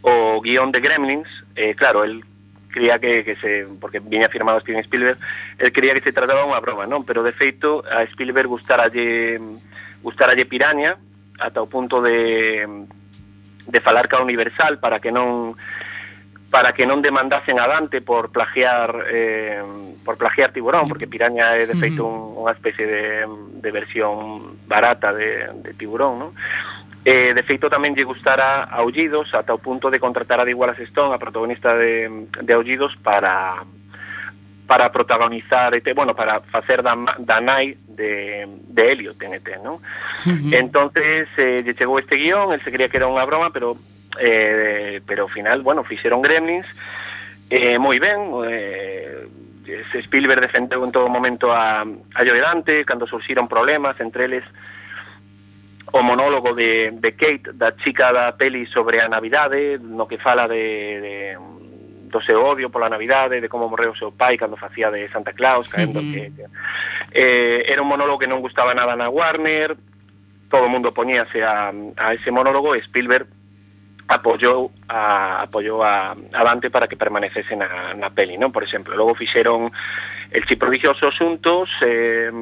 o guión de Gremlins, eh, claro, el creía que, que se, porque viña firmado Steven Spielberg, el creía que se trataba unha broma, non? Pero de feito a Spielberg gustaralle gustaralle Piranha ata o punto de de falar ca Universal para que non para que non demandasen a Dante por plagiar eh, por plagiar Tiburón, porque Piraña é de feito un, unha especie de, de versión barata de, de Tiburón, non? Eh, de feito tamén lle gustara Aullidos ata o punto de contratar a de Wallace Stone, a protagonista de, de Aullidos, para para protagonizar este, bueno, para facer da, da nai de, de Elliot en ET, non? Uh -huh. Entonces, eh, lle chegou este guión, el se creía que era unha broma, pero eh, pero ao final, bueno, fixeron Gremlins. Eh, moi ben, eh, Spielberg defendeu en todo momento a, a Joe Dante cando surxiron problemas entre eles o monólogo de, de Kate da chica da peli sobre a Navidade no que fala de, de do seu odio pola Navidade, de como morreu o seu pai cando facía de Santa Claus, caendo que, que eh, era un monólogo que non gustaba nada na Warner, todo o mundo poñíase a, a ese monólogo e Spielberg apoyou a apoyou a, a Dante para que permanecese na, na peli, non? Por exemplo, logo fixeron El Chip Prodigioso xuntos, eh,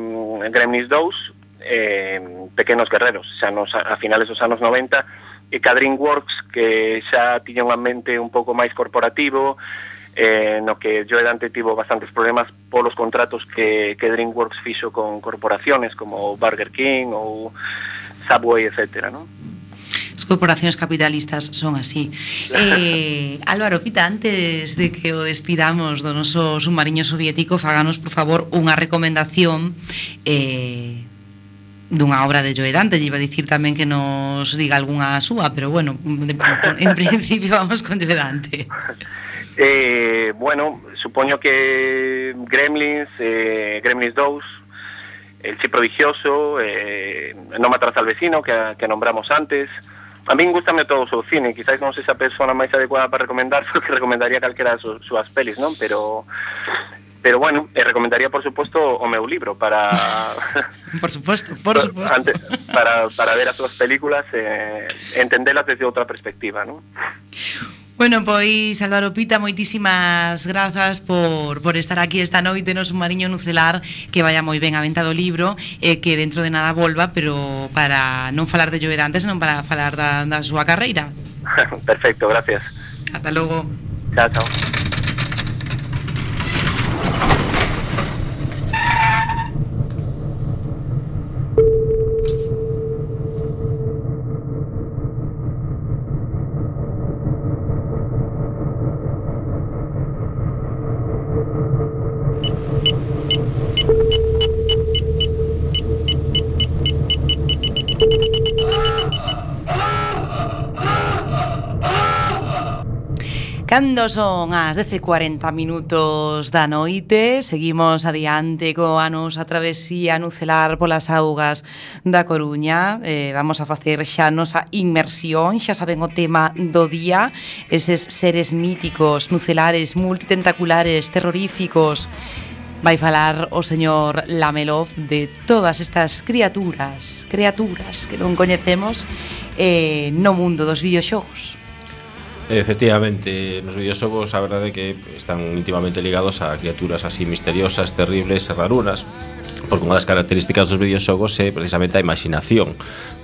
Gremlins 2, eh, Pequenos Guerreros, xa nos, a finales dos anos 90, e Cadringworks, que xa tiña unha mente un pouco máis corporativo, eh, no que yo e Dante tivo bastantes problemas polos contratos que, que DreamWorks fixo con corporaciones como Burger King ou Subway, etcétera, non? As corporacións capitalistas son así. Eh, Álvaro, quita antes de que o despidamos do noso submarino soviético, faganos, por favor, unha recomendación eh, dunha obra de Joe Dante, lle iba a dicir tamén que nos diga algunha súa, pero bueno, de, en principio vamos con Joe Dante. Eh, bueno, supoño que Gremlins, eh, Gremlins 2, El Chip Prodigioso, eh, No matarás al vecino, que, que nombramos antes, A min gustame todo o seu cine, quizás non sei se a persona máis adecuada para recomendar porque recomendaría calquera das su, súas pelis, non? Pero pero bueno, e recomendaría por suposto o meu libro para Por suposto, por suposto. Ante, para para ver as súas películas e eh, entendelas desde outra perspectiva, non? Bueno, pois Álvaro Pita, moitísimas grazas por, por estar aquí esta noite no Submarino Nucelar Que vaya moi ben a venta do libro e que dentro de nada volva Pero para non falar de Llove antes, non para falar da, da súa carreira. Perfecto, gracias. Ata logo. Chao, chao. Cando son as 10.40 minutos da noite, seguimos adiante coa nosa travesía nucelar polas augas da Coruña. Eh, vamos a facer xa a nosa inmersión, xa saben o tema do día, eses seres míticos, nucelares, multitentaculares, terroríficos. Vai falar o señor Lamelov de todas estas criaturas, criaturas que non coñecemos eh, no mundo dos videoxogos. Efectivamente, nos videoxogos a verdade é que están íntimamente ligados a criaturas así misteriosas, terribles e rarunas porque unha das características dos videoxogos é precisamente a imaginación,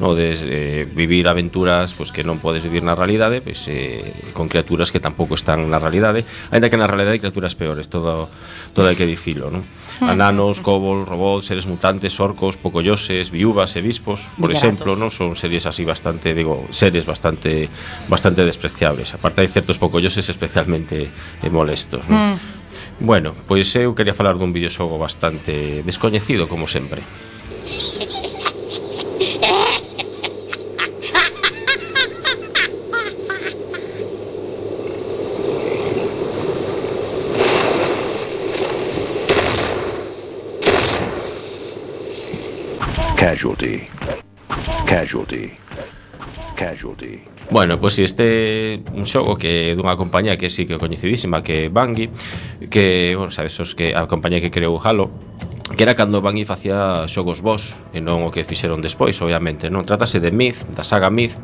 no de eh, vivir aventuras pois pues, que non podes vivir na realidade, pois pues, eh, con criaturas que tampouco están na realidade, aínda que na realidade hai criaturas peores, todo todo hai que dicilo, non? Mm. Ananos, cobol, robots, seres mutantes, orcos, pocolloses, viúvas e bispos, por Villaratos. exemplo, non son series así bastante, digo, seres bastante bastante despreciables. Aparte hai certos pocolloses especialmente eh, molestos, non? Mm. Bueno, pois eu quería falar dun videoxogo bastante descoñecido como sempre. Casualty. Casualty. Casualty. Bueno, pois pues, este un xogo que dunha compañía que sí que é coñecidísima que é Bungie, que, bueno, sabes, os que a compañía que creou Halo, que era cando Bungie facía xogos vos e non o que fixeron despois, obviamente, non? Trátase de Myth, da saga Myth,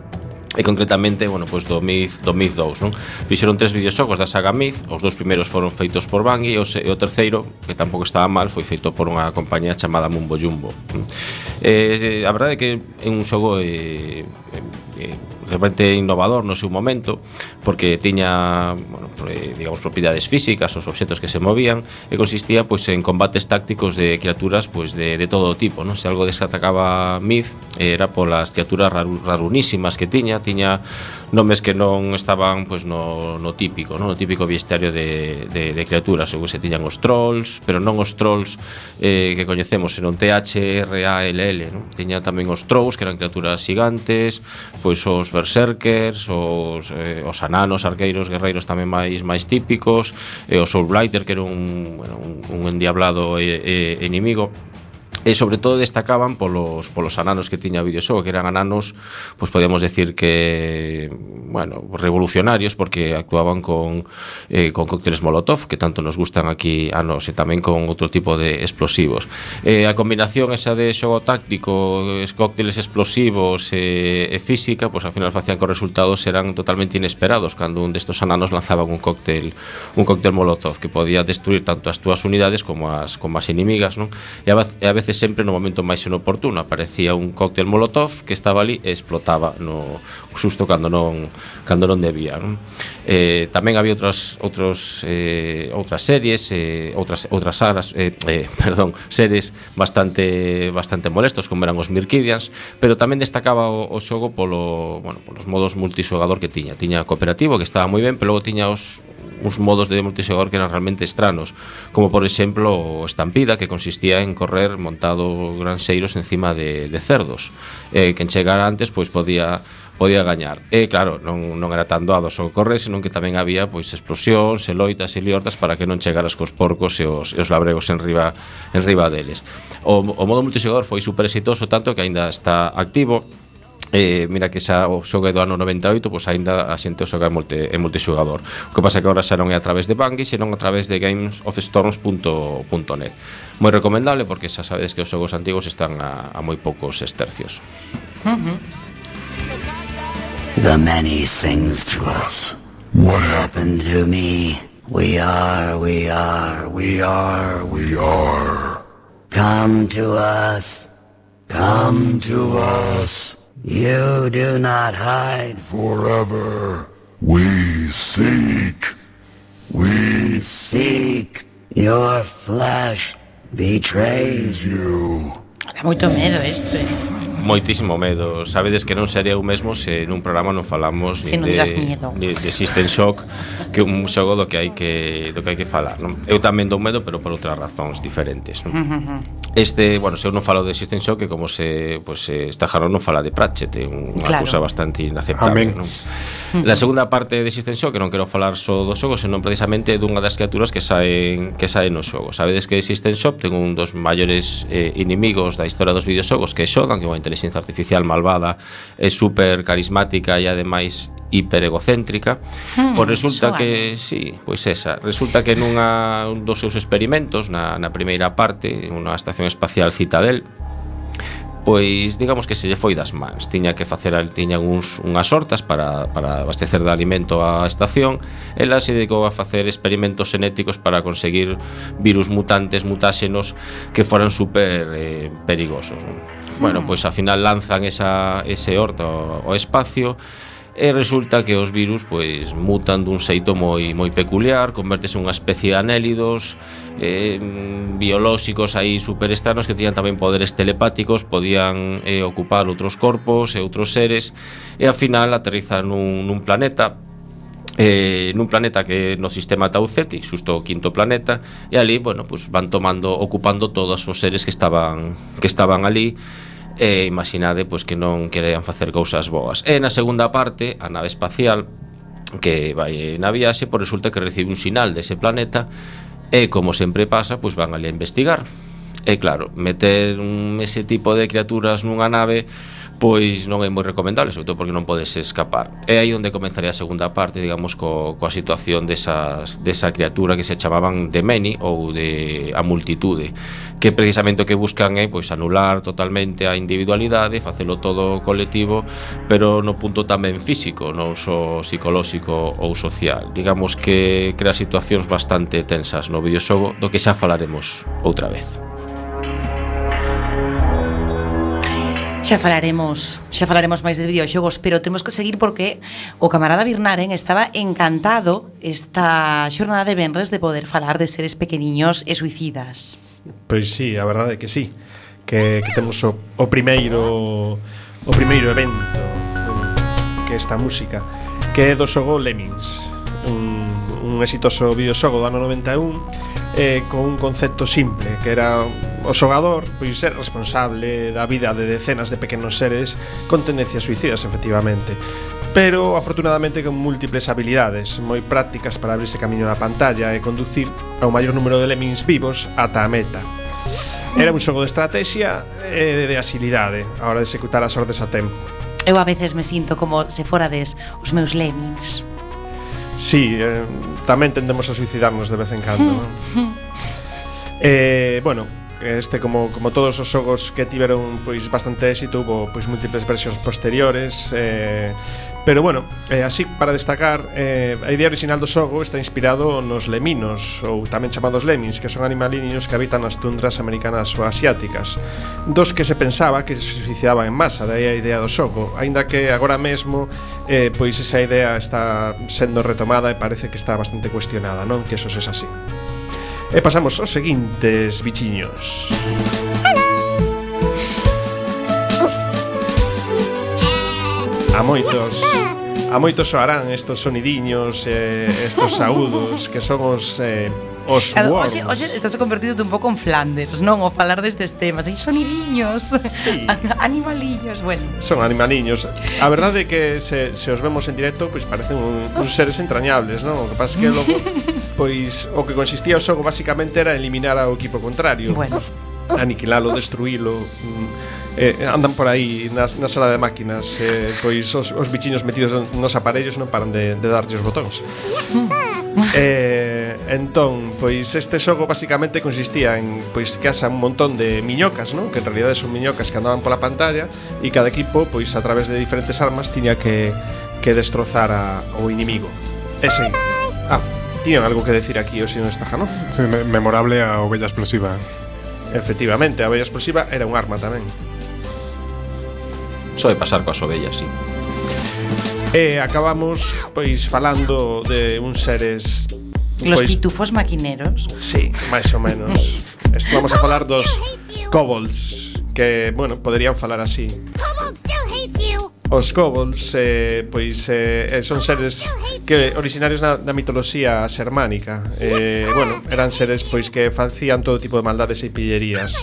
e concretamente, bueno, pois do Myth, do Myth 2, non? Fixeron tres videoxogos da saga Myth, os dous primeiros foron feitos por Bungie e o, e o terceiro, que tampouco estaba mal, foi feito por unha compañía chamada Mumbo Jumbo. Eh, a verdade é que é un xogo eh, eh, realmente innovador no seu momento porque tiña, bueno, digamos, propiedades físicas, os obxetos que se movían e consistía pois en combates tácticos de criaturas pois de, de todo tipo, non? Se algo desatacaba Myth era polas criaturas rarunísimas que tiña Tiña nomes que non estaban pois no, no típico, no, no típico bestiario de, de, de criaturas, según se tiñan os trolls, pero non os trolls eh, que coñecemos, senón THRALL, non? Tiña tamén os trolls que eran criaturas gigantes, pois os berserkers, os, eh, os ananos, arqueiros, guerreiros tamén máis máis típicos, e eh, o soul blighter que era un, bueno, un, un endiablado eh, eh, enemigo E sobre todo destacaban polos, polos ananos que tiña o que eran ananos, pois podemos decir que, bueno, revolucionarios, porque actuaban con, eh, con cócteles Molotov, que tanto nos gustan aquí a nos, e tamén con outro tipo de explosivos. Eh, a combinación esa de xogo táctico, es- cócteles explosivos e, e física, pois ao final facían que os resultados eran totalmente inesperados cando un destos ananos lanzaban un cóctel un cóctel Molotov que podía destruir tanto as túas unidades como as como as inimigas, non? E a, a veces sempre no momento máis inoportuno aparecía un cóctel molotov que estaba ali e explotaba no susto cando non cando non debía non? Eh, tamén había outras outros eh, outras series eh, outras outras sagas eh, eh, perdón series bastante bastante molestos como eran os Mirkidians pero tamén destacaba o, o xogo polo bueno, polos modos multixogador que tiña tiña cooperativo que estaba moi ben pero logo tiña os uns modos de multixogador que eran realmente estranos, como por exemplo Estampida, que consistía en correr montado granseiros encima de, de cerdos. Eh, quen chegara antes pois podía podía gañar. E claro, non, non era tan doado só correr, senón que tamén había pois explosións, e loitas e liortas para que non chegaras cos porcos e os, e os labregos en riba, en riba deles. O, o modo multixogador foi super exitoso tanto que aínda está activo Eh, mira que xa o xogue do ano 98 pois aínda a xente o xoga en, multi, en multixugador. O que pasa que agora xa non é a través de Bungie senón a través de gamesofstorms.net moi recomendable porque xa sabedes que os xogos antigos están a, a moi poucos estercios. Uh-huh. The many sings to us. What happened to me? We are, we are, we are, we are. Come to us. Come to us. You do not hide forever. We seek. We seek. Your flesh betrays you. Dá moito medo isto, eh? moitísimo medo. Sabedes que non sería o mesmo se nun programa non falamos se non de, miedo. de, de System Shock, que un xogo do que hai que do que hai que falar, non? Eu tamén dou medo, pero por outras razóns diferentes, non? Este, bueno, se eu non falo de System Shock, que como se pues eh, esta jarón non fala de Pratchett, é unha claro. cousa bastante inaceptable, Amén. non? Uh. La segunda parte de System Shock, que non quero falar só do xogo, senón precisamente dunha das criaturas que saen que saen no xogo. Sabedes que System Shock ten un dos maiores eh, inimigos da historia dos videoxogos que xogan que é unha inteligencia artificial malvada e super carismática e ademais hiperegocéntrica, hmm, pois resulta que si, sí, pois esa, resulta que nunha un dos seus experimentos na na primeira parte, nunha estación espacial Citadel, pois digamos que se lle foi das mans. Tiña que facer tiñan uns unhas hortas para para abastecer de alimento a estación. Ela se dedicou a facer experimentos genéticos para conseguir virus mutantes, mutáxenos que foran super eh, perigosos. Non? Bueno, mm. pois ao final lanzan esa ese horto ao espacio e resulta que os virus pois mutan dun xeito moi moi peculiar, convértese unha especie de anélidos eh, biolóxicos aí superestanos que tiñan tamén poderes telepáticos, podían eh, ocupar outros corpos e outros seres e ao final aterrizan nun, nun planeta eh, nun planeta que no sistema Tau Ceti, xusto o quinto planeta, e ali, bueno, pues van tomando, ocupando todos os seres que estaban que estaban ali e imaginade pois, que non querían facer cousas boas. E na segunda parte, a nave espacial que vai na viaxe, pois resulta que recibe un sinal dese planeta e como sempre pasa, pois van ali a investigar. E claro, meter un, ese tipo de criaturas nunha nave pois non é moi recomendable, sobre todo porque non podes escapar. É aí onde comenzaría a segunda parte, digamos, co, coa situación desas, desa criatura que se chamaban de Meni ou de a multitude, que precisamente o que buscan é pois anular totalmente a individualidade, facelo todo colectivo, pero no punto tamén físico, non só psicolóxico ou social. Digamos que crea situacións bastante tensas no videoxogo, do que xa falaremos outra vez. Xa falaremos, xa falaremos máis de videoxogos, pero temos que seguir porque o camarada Birnaren estaba encantado esta xornada de Benres de poder falar de seres pequeniños e suicidas. Pois sí, a verdade é que sí, que, que temos o, o primeiro o primeiro evento que esta música, que é do xogo Lemmings, un, un exitoso videoxogo do ano 91 eh, con un concepto simple que era o xogador pois ser responsable da vida de decenas de pequenos seres con tendencias suicidas efectivamente. Pero afortunadamente con múltiples habilidades moi prácticas para abrirse camiño na pantalla e conducir ao maior número de lemmings vivos ata a meta. Era un xogo de estrategia e de asilidade a hora de executar as ordes a tempo. Eu a veces me sinto como se forades os meus lemmings. Sí, eh, tamén tendemos a suicidarnos de vez en cando. eh, bueno, este como, como todos os xogos que tiveron pois bastante éxito, hubo pois múltiples versións posteriores, eh, Pero bueno, eh, así para destacar, eh, a idea original do xogo está inspirado nos leminos, ou tamén chamados lemmings, que son animaliños que habitan as tundras americanas ou asiáticas, dos que se pensaba que se suicidaban en masa, daí a idea do xogo, aínda que agora mesmo eh, pois esa idea está sendo retomada e parece que está bastante cuestionada, non? Que eso sexa es así. E pasamos aos seguintes bichiños. Música a moitos a moitos soarán estos sonidiños, eh, estos saúdos que son os eh, os claro, worms. Oxe, oxe estás convertido un pouco en Flanders, non? O falar destes temas, aí sonidiños, sí. animaliños, bueno. Son animaliños. A verdade é que se, se os vemos en directo, pois parecen un, uns seres entrañables, non? O que pasa que logo pois o que consistía o xogo basicamente era eliminar ao equipo contrario. Bueno aniquilalo, destruílo mm, eh, eh, andan por aí nas, na sala de máquinas eh, pois os, os bichiños metidos nos aparellos non paran de, de darlle os botóns. Eh, entón, pois este xogo basicamente consistía en pois que asa un montón de miñocas non? que en realidade son miñocas que andaban pola pantalla e cada equipo pois a través de diferentes armas tiña que, que destrozar a, o inimigo. Ese. Ah, tiñan algo que decir aquí o señor Stajanov sí, me memorable a ovella explosiva eh. Efectivamente, a abella explosiva era un arma tamén. Soe pasar coas ovellas, sí. E acabamos pois falando de uns seres Los pois, pitufos maquineros. Sí, máis ou menos. Estamos a falar dos kobolds que, bueno, poderían falar así. Os kobolds eh, pois eh, eh, son seres que originarios na, da mitoloxía xermánica. Eh, bueno, eran seres pois que facían todo tipo de maldades e pillerías.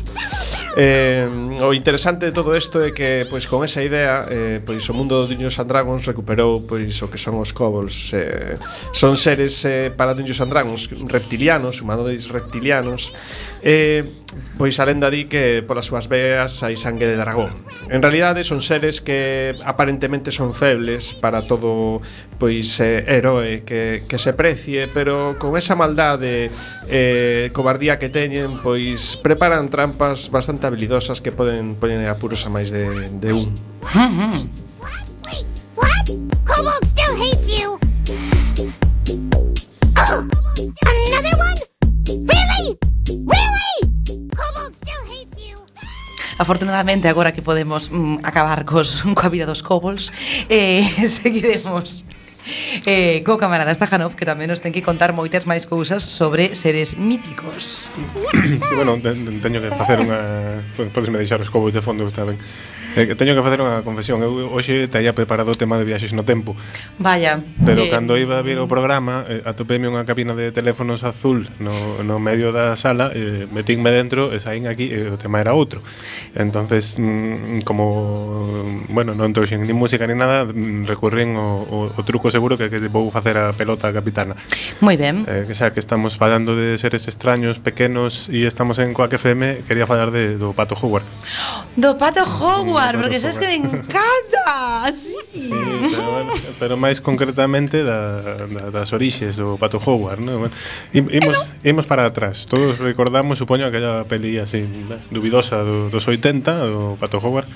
Eh, o interesante de todo isto é que pois con esa idea, eh, pois o mundo de Dungeons and Dragons recuperou pois o que son os kobolds. Eh, son seres eh, para Dungeons and Dragons reptilianos, humanoides reptilianos Eh, pois a lenda di que polas súas veas hai sangue de dragón. En realidade son seres que aparentemente son febles para todo pois eh, heroe que, que se precie, pero con esa maldade eh, cobardía que teñen, pois preparan trampas bastante habilidosas que poden poñer apuros a máis de, de un. What? Kobold still hates you! Another one? Afortunadamente, agora que podemos mm, acabar cos, coa vida dos kobolds, eh, seguiremos eh, co camarada Stajanov que tamén nos ten que contar moitas máis cousas sobre seres míticos. bueno, teño que facer unha... Podes me deixar os kobolds de fondo, está ben. Eh, teño que facer unha confesión. Eu hoxe teía preparado o tema de viaxes no tempo. Vaya. Pero eh... cando iba a vir o programa, eh, atopeme unha cabina de teléfonos azul no, no medio da sala, eh, metínme dentro e saín aquí e eh, o tema era outro. Entonces, mm, como bueno, non trouxen ni música ni nada, mm, recurren o, o, o truco seguro que, que vou facer a pelota capitana. Moi ben. Eh, que xa que estamos falando de seres extraños, pequenos e estamos en Coac FM, quería falar de, do Pato Howard. Do Pato Howard contar, porque sabes que me encanta. Sí. sí pero, bueno, pero máis concretamente da, da, das orixes do Pato Howard, ¿no? Bueno, imos, imos para atrás. Todos recordamos, supoño, aquella peli así eh, dubidosa do, dos 80 do Pato Howard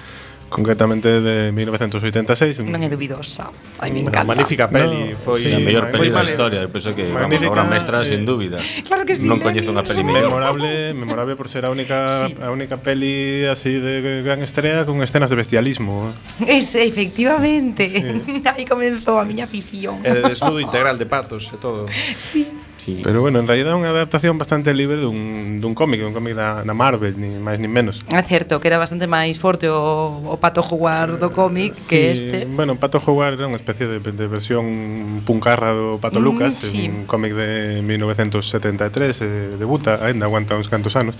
concretamente de 1986. Non é dubidosa. Ai, me encanta. Una magnífica peli, no, foi sí, a mellor peli da historia, eu penso que magnífica, vamos, obra mestra eh, sin dúbida. Claro que sí. Non coñezo unha peli mellor. Memorable, memorable por ser a única sí. a única peli así de gran estrela con escenas de bestialismo. Es efectivamente. Sí. Aí comenzou a miña afición. de desnudo integral de patos e todo. Sí así. Pero bueno, en realidad é unha adaptación bastante libre dun, dun cómic, dun cómic da, da Marvel, ni máis ni menos. É certo, que era bastante máis forte o, o Pato Howard do cómic sí, que este. Bueno, Pato Howard era unha especie de, de versión puncarra do Pato mm, Lucas, sí. un cómic de 1973, eh, debuta, ainda aguanta uns cantos anos.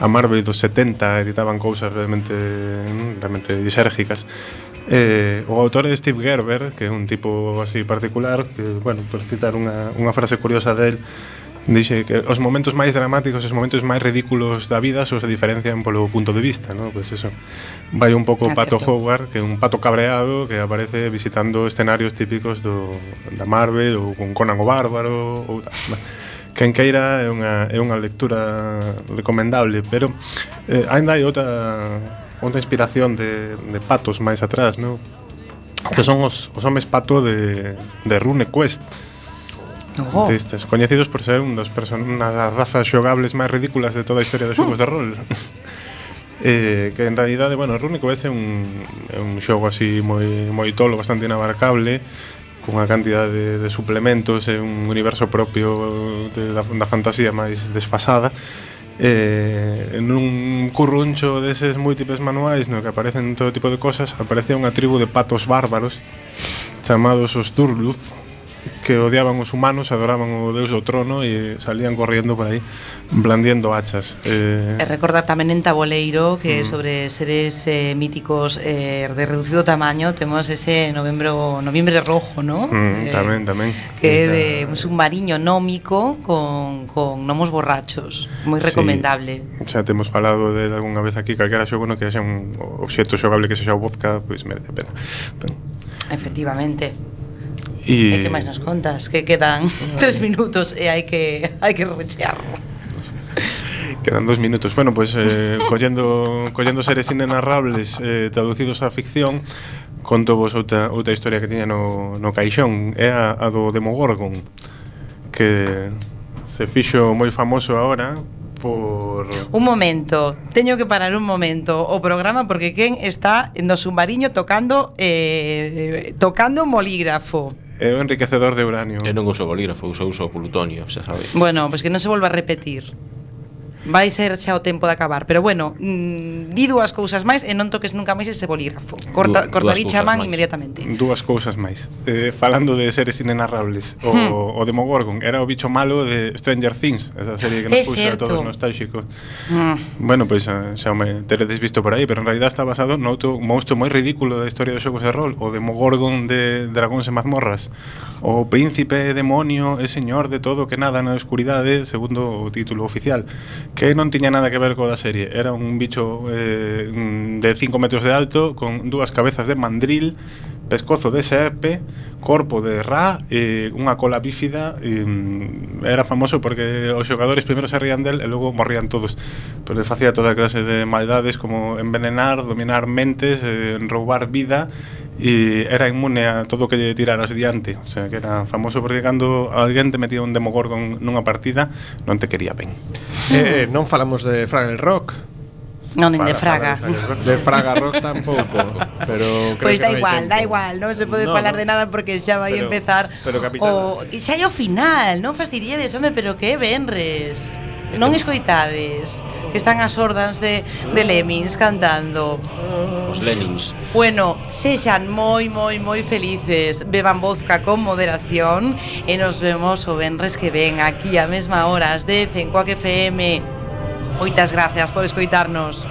A Marvel dos 70 editaban cousas realmente mm, realmente disérgicas Eh, o autor é Steve Gerber, que é un tipo así particular, que, bueno, por citar unha, unha frase curiosa del, dixe que os momentos máis dramáticos, os momentos máis ridículos da vida só se diferencian polo punto de vista, ¿no? Pois pues eso. Vai un pouco Pato Howard, que é un pato cabreado que aparece visitando escenarios típicos do, da Marvel ou con Conan o Bárbaro ou tal. Quen queira é unha, é unha lectura recomendable, pero eh, ainda hai outra outra inspiración de, de patos máis atrás, non? Que son os, os homes pato de, de Rune Quest. Oh. Destes, coñecidos por ser un dos personas das razas xogables máis ridículas de toda a historia dos xogos de rol. eh, que en realidade, bueno, Rune Quest é un, é un xogo así moi, moi tolo, bastante inabarcable, cunha cantidade de, de suplementos e un universo propio de, da, da fantasía máis desfasada eh, nun curruncho deses múltiples manuais no que aparecen todo tipo de cosas aparece unha tribu de patos bárbaros chamados os Durluth que odiaban os humanos, adoraban o deus do trono e salían corriendo por aí blandiendo hachas. Eh... E recorda tamén en Taboleiro que mm. sobre seres eh, míticos eh, de reducido tamaño temos ese novembro, noviembre rojo, ¿no? Mm, eh, tamén, tamén. Que é de un submarino nómico con, con nomos borrachos, moi recomendable. Sí. Xa temos falado de algunha vez aquí, calquera xogo no que haxa un obxecto xogable que sexa o vodka, pois pues, merece a pena. Pero... Efectivamente. E, e que máis nos contas? Que quedan tres minutos e hai que hai que rechearlo. Quedan dos minutos. Bueno, pois pues, eh, collendo, collendo seres inenarrables eh, traducidos á ficción, conto vos outra, outra historia que tiña no, no caixón. É a, a do Demogorgon, que se fixo moi famoso agora por... Un momento, teño que parar un momento o programa porque quen está no submarino tocando eh, tocando un molígrafo é o enriquecedor de uranio. Eu non uso bolígrafo, uso uso plutonio, xa sabe. Bueno, pois pues que non se volva a repetir vai ser xa o tempo de acabar, pero bueno, mm, di dúas cousas máis e non toques nunca máis ese bolígrafo. Corta, du, corta man máis. inmediatamente. Dúas cousas máis. Eh, falando de seres inenarrables, o, hmm. o Demogorgon era o bicho malo de Stranger Things, esa serie que nos puxo a todos nostálxicos. Mm. Bueno, pois pues, xa me teredes visto por aí, pero en realidad está basado noutro monstro moi ridículo da historia dos xogos de rol, o Demogorgon de Dragóns e Mazmorras. O príncipe, demonio e señor de todo que nada na escuridade, segundo o título oficial que non tiña nada que ver co da serie. Era un bicho eh, de 5 metros de alto, con dúas cabezas de mandril, pescozo de serpe, corpo de ra, e unha cola bífida. E, mm, era famoso porque os xogadores primeiro se rían del e logo morrían todos. Pero facía toda clase de maldades como envenenar, dominar mentes, eh, roubar vida e era inmune a todo o que lle tiraras diante, o sea, que era famoso porque cando alguén te metía un demogorgon nunha partida, non te quería ben. Eh, eh non falamos de Fraggle Rock. Non, nin de Fraga. De Fraga Rock tampouco, pero Pois pues da igual, da igual, non se pode no, falar de nada porque xa vai pero, empezar pero capitana. o xa é o final, non fastidiedes home, pero que venres. Non escoitades que están as ordas de, de Lemmings cantando. Os Lemmings. Bueno, sexan moi, moi, moi felices. Beban vodka con moderación e nos vemos o venres que ven aquí a mesma hora, as 10 en Coac FM. Moitas gracias por escoitarnos.